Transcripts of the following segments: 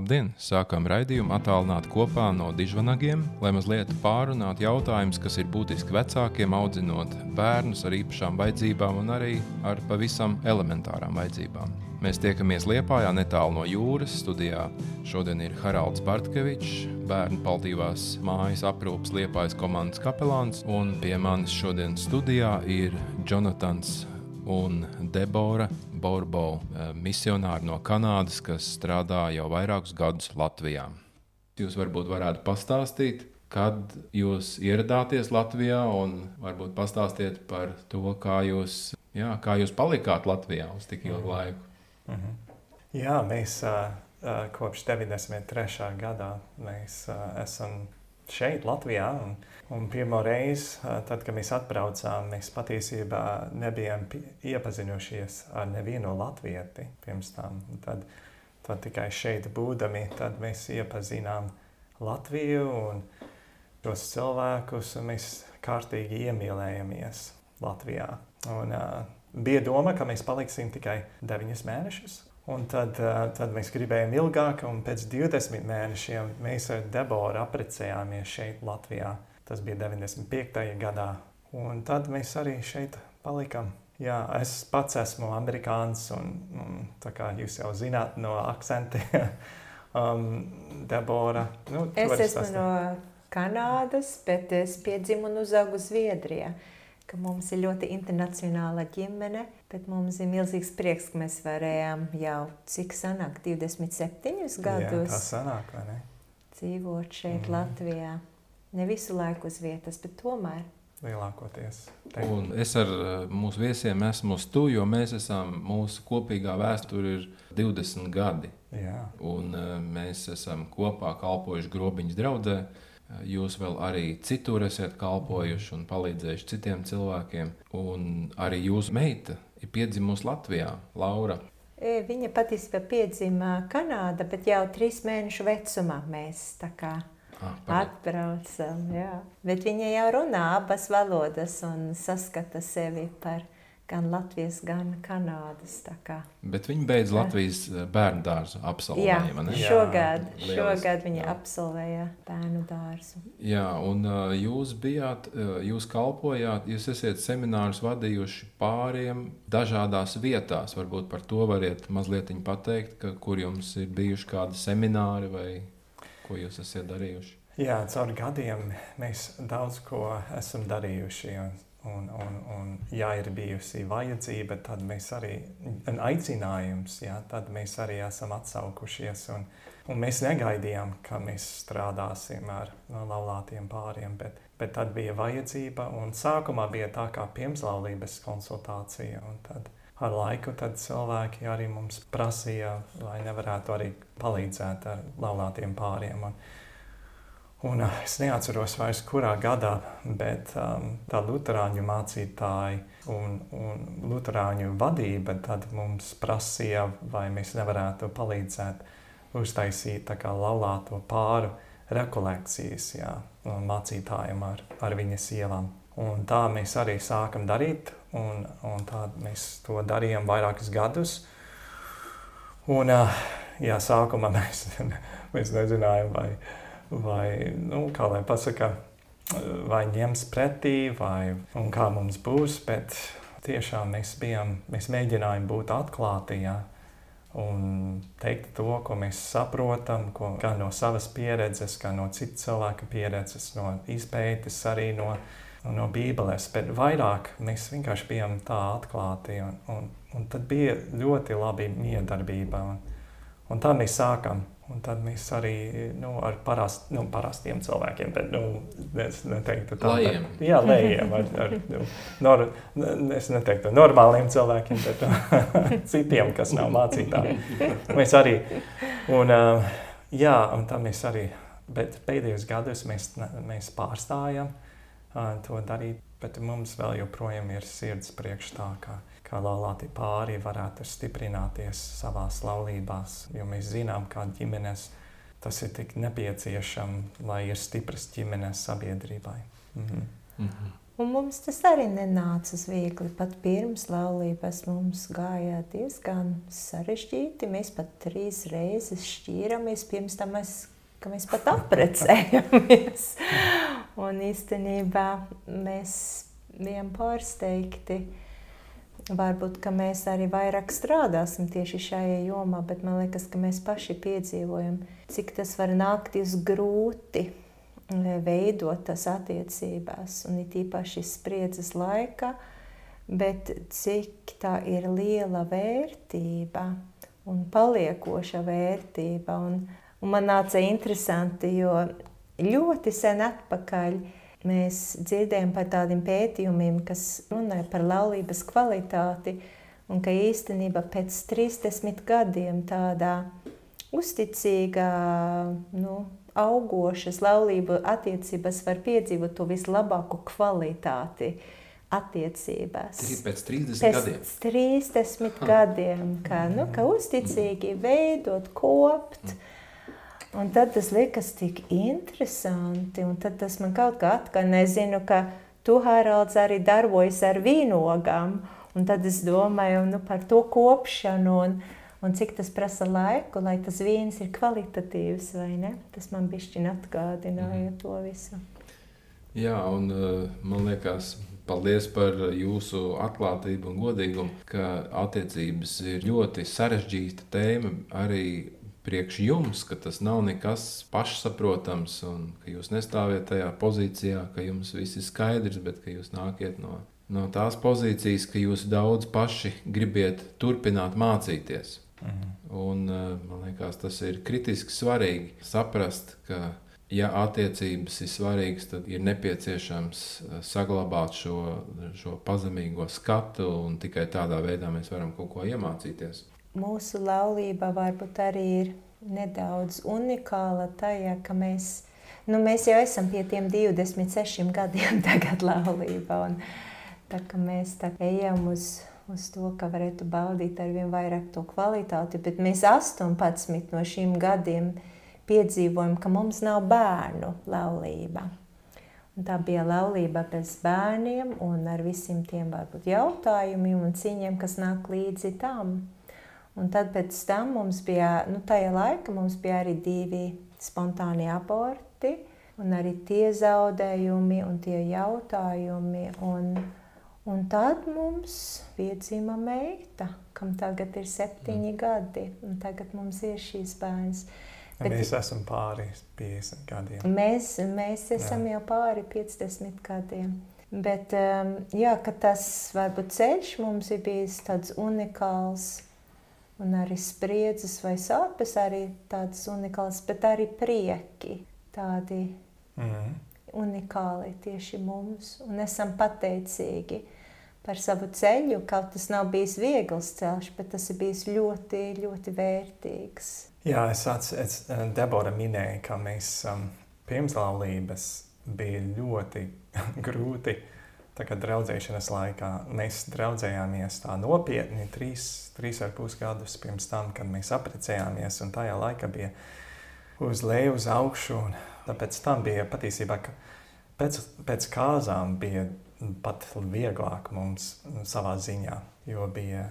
Labdien! Sākam raidījumu attālināt kopā no dižvanagiem, lai mazliet pārunātu jautājumus, kas ir būtiski vecākiem, audzinot bērnus ar īpašām vajadzībām un arī ar pavisam elementārām vajadzībām. Mēs tiekamies Liepājā, netālu no jūras. Studijā šodien ir Haralds Bartkevičs, bērnu paldīvās mājas aprūpas Liepājas komandas kapelāns, un pie manis šodien studijā ir Jonatans un Debora Borbo, eh, misionāri no Kanādas, kas strādā jau vairākus gadus Latvijā. Jūs varbūt varētu pastāstīt, kad jūs ieradāties Latvijā, un varbūt pastāstiet par to, kā jūs, jā, kā jūs palikāt Latvijā uz tik ilgu laiku. Mm -hmm. Jā, mēs uh, uh, kopš 93. gadā mēs, uh, esam šeit, Latvijā. Un, un pirmo reizi, tad, kad mēs atbraucām, mēs patiesībā nebijām iepazinušies ar nevienu latvieti pirms tam. Tad, tad tikai šeit būdami, tad mēs iepazinām Latviju un tos cilvēkus, un mēs kārtīgi iemīlējamies Latvijā. Un, uh, bija doma, ka mēs paliksim tikai 9 mēnešus. Un tad, tad mēs gribējām ilgāk, un pēc 20 mēnešiem mēs ar Deboru apprecējāmies šeit, Latvijā. Tas bija 95. gadā. Un tad mēs arī šeit palikām. Jā, es pats esmu amerikānis, un, un tā kā jūs jau zināt no akcentiem, um, Debora. Nu, es esmu no Kanādas, bet es piedzimu un uzaugu Zviedrijā mums ir ļoti internacionāla ģimene, bet mums ir milzīgs prieks, ka mēs varējām jau cik sanāk 27 gadus. Jā, tā sanāk? Dzīvot šeit mm. Latvijā. Ne visu laiku uz vietas, bet tomēr. Lielākoties. Un es ar eh, mūsu viesiem esmu uz to, jo mēs esam, mūsu kopīgā vēsture ir 20 gadi. Jā. Un eh, mēs esam kopā kalpojuši grobiņas draudzē. Jūs vēl arī citur esat kalpojuši un palīdzējuši citiem cilvēkiem. Un arī jūsu meita ir piedzimusi Latvijā, Laura. E, viņa patiesībā piedzima Kanādā, bet jau trīs mēnešu vecumā mēs ah, atbraucam. Jā. Bet viņa jau runā abas valodas un saskata sevi par gan Latvijas, gan Kanādas. Bet viņi beidz Latvijas bērnu dārzu absolvējumu. Jā, šogad, jā, šogad viņi jā. absolvēja bērnu dārzu. Jā, un uh, jūs bijāt, uh, jūs kalpojāt, jūs esat seminārus vadījuši pāriem dažādās vietās. Varbūt par to variet mazliet pateikt, ka, kur jums ir bijuši kādi semināri vai ko jūs esat darījuši. Jā, caur gadiem mēs daudz ko esam darījuši. Un Un, un, un, ja ir bijusi vajadzība, tad mēs arī, un aicinājums, jā, tad mēs arī esam atsaukušies. Un, un mēs negaidījām, ka mēs strādāsim ar laulātiem pāriem, bet, bet tad bija vajadzība. Un sākumā bija tā kā pirmslaulības konsultācija. Tad ar laiku cilvēki arī mums prasīja, vai nevarētu arī palīdzēt ar laulātiem pāriem. Un, Un es neatceros vairs, kurā gadā, bet um, tā Lutāņu mācītāji un, un Lutāņu vadība mums prasīja, vai mēs nevarētu palīdzēt uztaisīt laulāto pāru rekolekcijas jā, mācītājiem ar, ar viņas ielām. Un tā mēs arī sākam darīt, un, un tā mēs to darījām vairākus gadus. Un, jā, sākumā mēs, mēs nezinājām, vai vai, nu, kā lai pasaka, vai ņems pretī, vai kā mums būs, bet tiešām mēs bijām, mēs mēģinājām būt atklāti, jā, un teikt to, ko mēs saprotam, ko, gan no savas pieredzes, gan no citu cilvēku pieredzes, no izpētes, arī no, no Bībeles, bet vairāk mēs vienkārši bijām tā atklāti, un, un, un tad bija ļoti labi miedarbība, un, un tā mēs sākam Un tad mēs arī nu, ar parast, nu, parastiem cilvēkiem, bet nu, es neteiktu tādiem - jā, lējiem, ar, ar nu, nor, es neteiktu normāliem cilvēkiem, bet citiem, kas nav mācītāji. Mēs arī, un, jā, un tā mēs arī, bet pēdējos gados mēs, mēs pārstājam to darīt, bet mums vēl joprojām ir sirds priekš tā, ka kā laulāti pāri varētu stiprināties savā laulībās. Jo mēs zinām, kā ģimenes tas ir tik nepieciešams, lai ir stipras ģimenes sabiedrībai. Mhm. Mhm. Un mums tas arī nenāca viegli. Pat pirms laulības mums gāja diezgan sarežģīti. Mēs pat trīs reizes šķīrāmies, pirms tam mēs, mēs pat apprecējāmies. Un īstenībā mēs bijām pārsteigti. Varbūt mēs arī vairāk strādāsim tieši šajā jomā, bet man liekas, ka mēs paši piedzīvojam, cik tas var nākties grūti veidot tas attiecībās, un it īpaši spriedzes laika, bet cik tā ir liela vērtība un paliekoša vērtība. Un, un man nāca interesanti, jo ļoti sen atpakaļ mēs dzirdējām par tādiem pētījumiem, kas runāja par laulības kvalitāti, un ka īstenībā pēc 30 gadiem tādā uzticīgā, nu, augošas laulību attiecības var piedzīvot to vislabāko kvalitāti attiecībās. Pēc 30 pēc gadiem. 30 gadiem, ka, nu, ka uzticīgi veidot, kopt. Un tad tas liekas tik interesanti, un tas man kaut kā atkal nezinu, ka tu, Haralds, arī darbojas ar vīnogām, un tad es domāju nu, par to kopšanu, un, un cik tas prasa laiku, lai tas vīns ir kvalitatīvs vai ne. Tas man bišķiņ atgādināja mm. to visu. Jā, un uh, man liekas, paldies par jūsu atklātību un godīgumu, ka attiecības ir ļoti sarežģīta tēma arī priekš jums, ka tas nav nekas pašsaprotams, un ka jūs nestāviet tajā pozīcijā, ka jums viss ir skaidrs, bet ka jūs nākat no, no tās pozīcijas, ka jūs daudz paši gribiet turpināt mācīties. Mhm. Un, eh, man liekas, tas ir kritiski svarīgi saprast, ka, ja attiecības ir svarīgas, tad ir nepieciešams eh, saglabāt šo, šo pazemīgo skatu, un tikai tādā veidā mēs varam kaut ko iemācīties. Mūsu laulība varbūt arī ir nedaudz unikāla tajā, ka mēs, nu, mēs jau esam pie tiem 26 gadiem tagad laulībā. Un, tā kā mēs tā ejam uz uz to, ka varētu baudīt ar vien vairāk to kvalitāti. Bet mēs 18 no šiem gadiem piedzīvojam, ka mums nav bērnu laulība. Un tā bija laulība bez bērniem un ar visiem tiem varbūt jautājumiem un cīņiem, kas nāk līdzi tam. Un tad pēc tam mums bija, nu tajā laika mums bija arī divi spontāni aborti un arī tie zaudējumi un tie jautājumi. Un, Un tad mums piedzima meita, kam tagad ir septiņi mm. gadi, un tagad mums ir šīs bērns. Bet mēs esam pāri 50 gadiem. Mēs, mēs esam jā. jau pāri 50 gadiem. Bet um, jā, tas varbūt ceļš mums ir bijis tāds unikāls, un arī spriedzes vai sāpes arī tādas unikālas, bet arī prieki tādi mm. unikāli tieši mums, un esam pateicīgi par savu ceļu. Kaut tas nav bijis viegls ceļš, bet tas ir bijis ļoti, ļoti vērtīgs. Jā, es atceros, Debora minēja, ka mēs um, pirms laulības bija ļoti grūti. Tagad draudzēšanas laikā mēs draudzējāmies tā nopietni, trīs, trīs ar pus gadus pirms tam, kad mēs apprecējāmies. Un tajā laikā bija uz leju, uz augšu. Tāpēc tam bija patiesībā, ka pēc, pēc kāzām bija pat vieglāk mums savā ziņā, jo bija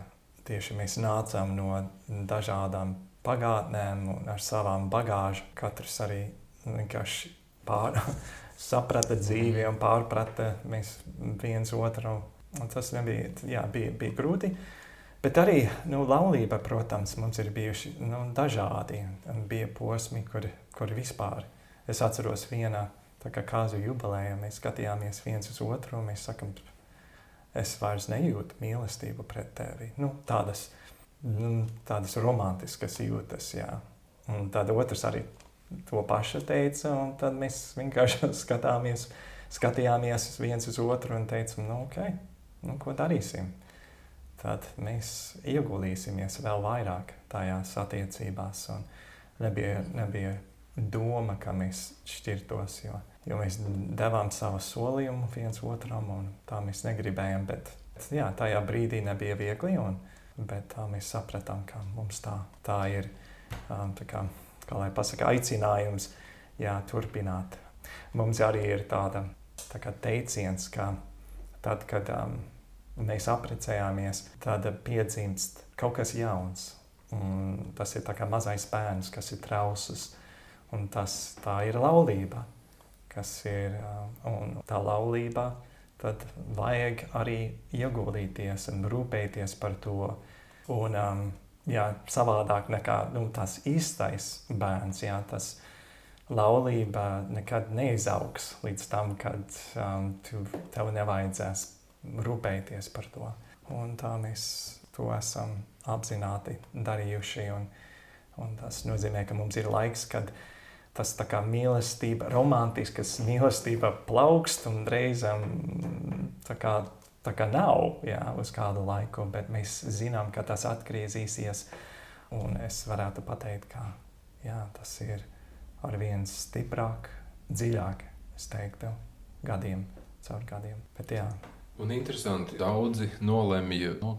tieši mēs nācām no dažādām pagātnēm un ar savām bagāžu. Katrs arī vienkārši pār, saprata dzīvi un pārprata viens otru. Un tas nebija, jā, bija, bija grūti. Bet arī nu, laulība, protams, mums ir bijuši nu, dažādi. Bija posmi, kur, kur vispār es atceros vienā tā kā kāzu jubilejā mēs skatījāmies viens uz otru un mēs sakam, es vairs nejūtu mīlestību pret tevi. Nu, tādas, nu, tādas romantiskas jūtas, jā. Un tad otrs arī to pašu teica, un tad mēs vienkārši skatāmies, skatījāmies viens uz otru un teicam, nu, ok, nu, ko darīsim? Tad mēs ieguldīsimies vēl vairāk tajās attiecībās, un nebija, nebija doma, ka mēs šķirtos, jo, jo mēs devām savu solījumu viens otram, un tā mēs negribējām. Bet jā, tajā brīdī nebija viegli, un, bet tā mēs sapratām, ka mums tā, tā ir um, tā kā, kā pasaka, aicinājums jā, turpināt. Mums arī ir tāda tā kā teiciens, ka tad, kad um, mēs apprecējāmies, tad piedzimst kaut kas jauns. Un tas ir kā mazais bērns, kas ir trausls, un tas, tā ir laulība, ir un tā laulība. Tad vajag arī ieguldīties un rūpēties par to. Un, um, jā, savādāk nekā nu, tas īstais bērns, jā, tas laulība nekad neizaugs līdz tam, kad um, tu, tev nevajadzēs rūpēties par to. Un tā mēs to esam apzināti darījuši. Un, un tas nozīmē, ka mums ir laiks, kad tas tā kā mīlestība, romantiskas mīlestība plaukst un reizēm tā kā, tā kā nav jā, uz kādu laiku, bet mēs zinām, ka tas atgriezīsies. Un es varētu pateikt, ka jā, tas ir ar viens stiprāk, dziļāk, es teiktu, gadiem, caur gadiem. Bet, jā. Un interesanti, daudzi nolemj, nu,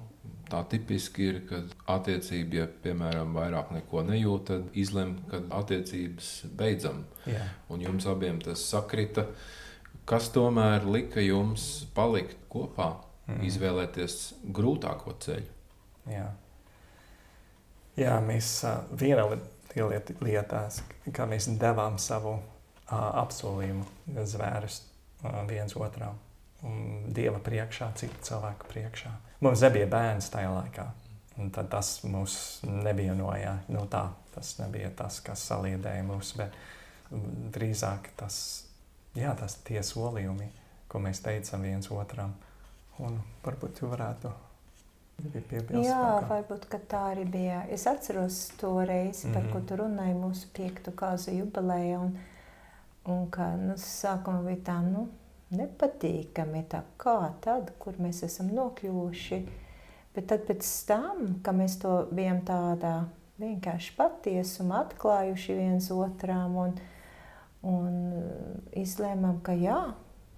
tā tipiski ir, ka attiecība, ja piemēram vairāk neko nejūt, tad izlem, ka attiecības beidzam. Jā. Un jums abiem tas sakrita. Kas tomēr lika jums palikt kopā, mm. izvēlēties grūtāko ceļu? Jā, Jā mēs viena lietās, kā mēs devām savu apsolījumu zvērst viens otram Dieva priekšā, citu cilvēku priekšā. Mums nebija bērns tajā laikā. Tad tas mūs nevienoja. Nu, tā, tas nebija tas, kas saliedēja mūs, bet drīzāk tas, jā, tas tie solījumi, ko mēs teicam viens otram. Un varbūt jūs varētu piebilst. Jā, kā. varbūt tā arī bija. Es atceros to reizi, par mm -hmm. ko tu runāji mūsu piektu kāzu jubilejā. Un, un ka nu, sākumā bija tā, nu, nepatīkami. Tā kā tad, kur mēs esam nokļuvuši. Bet tad pēc tam, kad mēs to bijām tādā vienkārši patiesumā atklājuši viens otram un, un izlēmām, ka jā,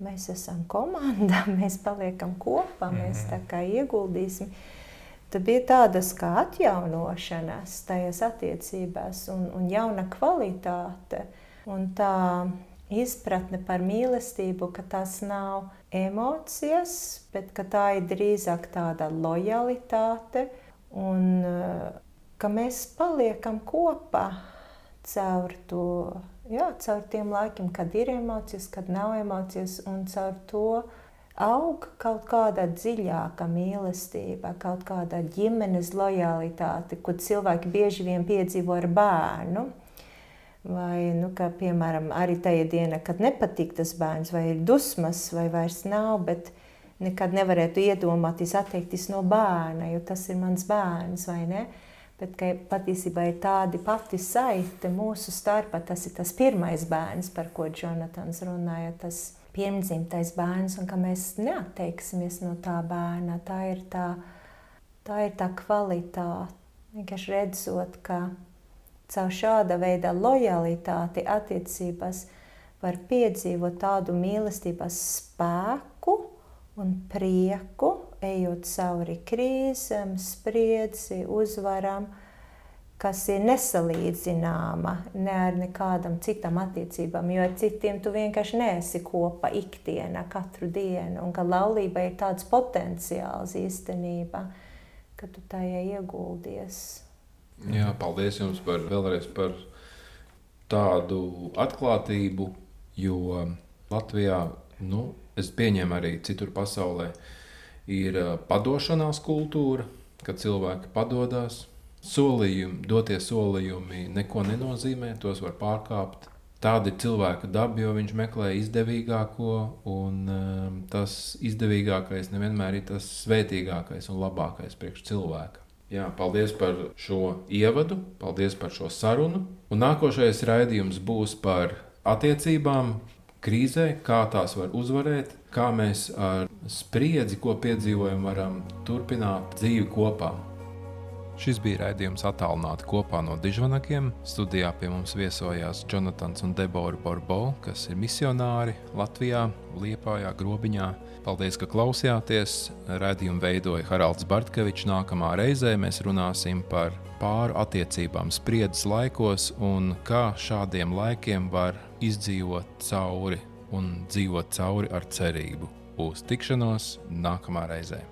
mēs esam komanda, mēs paliekam kopā, mēs tā kā ieguldīsim. Tad bija tādas kā atjaunošanās tajās attiecībās un, un jauna kvalitāte. Un tā izpratne par mīlestību, ka tas nav emocijas, bet tā ir drīzāk tāda lojalitāte un eh, ka mēs paliekam kopā caur to, jā, caur tiem laikiem, kad ir emocijas, kad nav emocijas, un caur to aug kaut kāda dziļāka mīlestība, kaut kāda ģimenes lojalitāte, ko cilvēki bieži vien piedzīvo ar bērnu. Vai, nu, kā, piemēram, arī tajā dienā, kad nepatīk tas bērns, vai ir dusmas, vai vairs nav, bet nekad nevarētu iedomāties atteikties no bērna, jo tas ir mans bērns, vai ne? Bet patiesībā ir tāda pati saite mūsu starpā. Tas ir tas pirmais bērns, par ko Jonatans runāja, tas pirmdzimtais bērns, un ka mēs neatteiksimies no tā bērna. Tā ir tā, tā, ir tā kvalitāte. Vienkārši redzot, ka caur šāda veida lojalitāti attiecībās var piedzīvot tādu mīlestības spēku un prieku, ejot cauri krīzēm, spriedzi, uzvaram, kas ir nesalīdzināma ne ar nekādam citam attiecībām, jo ar citiem tu vienkārši neesi kopā ikdienā, katru dienu, un ka laulība ir tāds potenciāls īstenībā, ka tu tajā ieguldies. Jā, paldies jums par vēlreiz par tādu atklātību, jo Latvijā, nu, es pieņemu arī citur pasaulē, ir padošanās kultūra, kad cilvēki padodas. Solījumi, dotie solījumi neko nenozīmē, tos var pārkāpt. Tāda ir cilvēka daba, jo viņš meklē izdevīgāko, un um, tas izdevīgākais nevienmēr ir tas svētīgākais un labākais priekš cilvēka. Jā, paldies par šo ievadu, paldies par šo sarunu. Un nākošais raidījums būs par attiecībām krīzē, kā tās var uzvarēt, kā mēs ar spriedzi, ko piedzīvojam, varam turpināt dzīvi kopā. Šis bija raidījums attālināti kopā no Dižvanakiem. Studijā pie mums viesojās Jonatans un Debora Borbo, kas ir misionāri Latvijā, Liepājā, Grobiņā. Paldies, ka klausījāties. Radījumu veidoja Haralds Bartkevičs. Nākamā reizē mēs runāsim par pāru attiecībām spriedzes laikos un kā šādiem laikiem var izdzīvot cauri un dzīvot cauri ar cerību uz tikšanos nākamā reizē.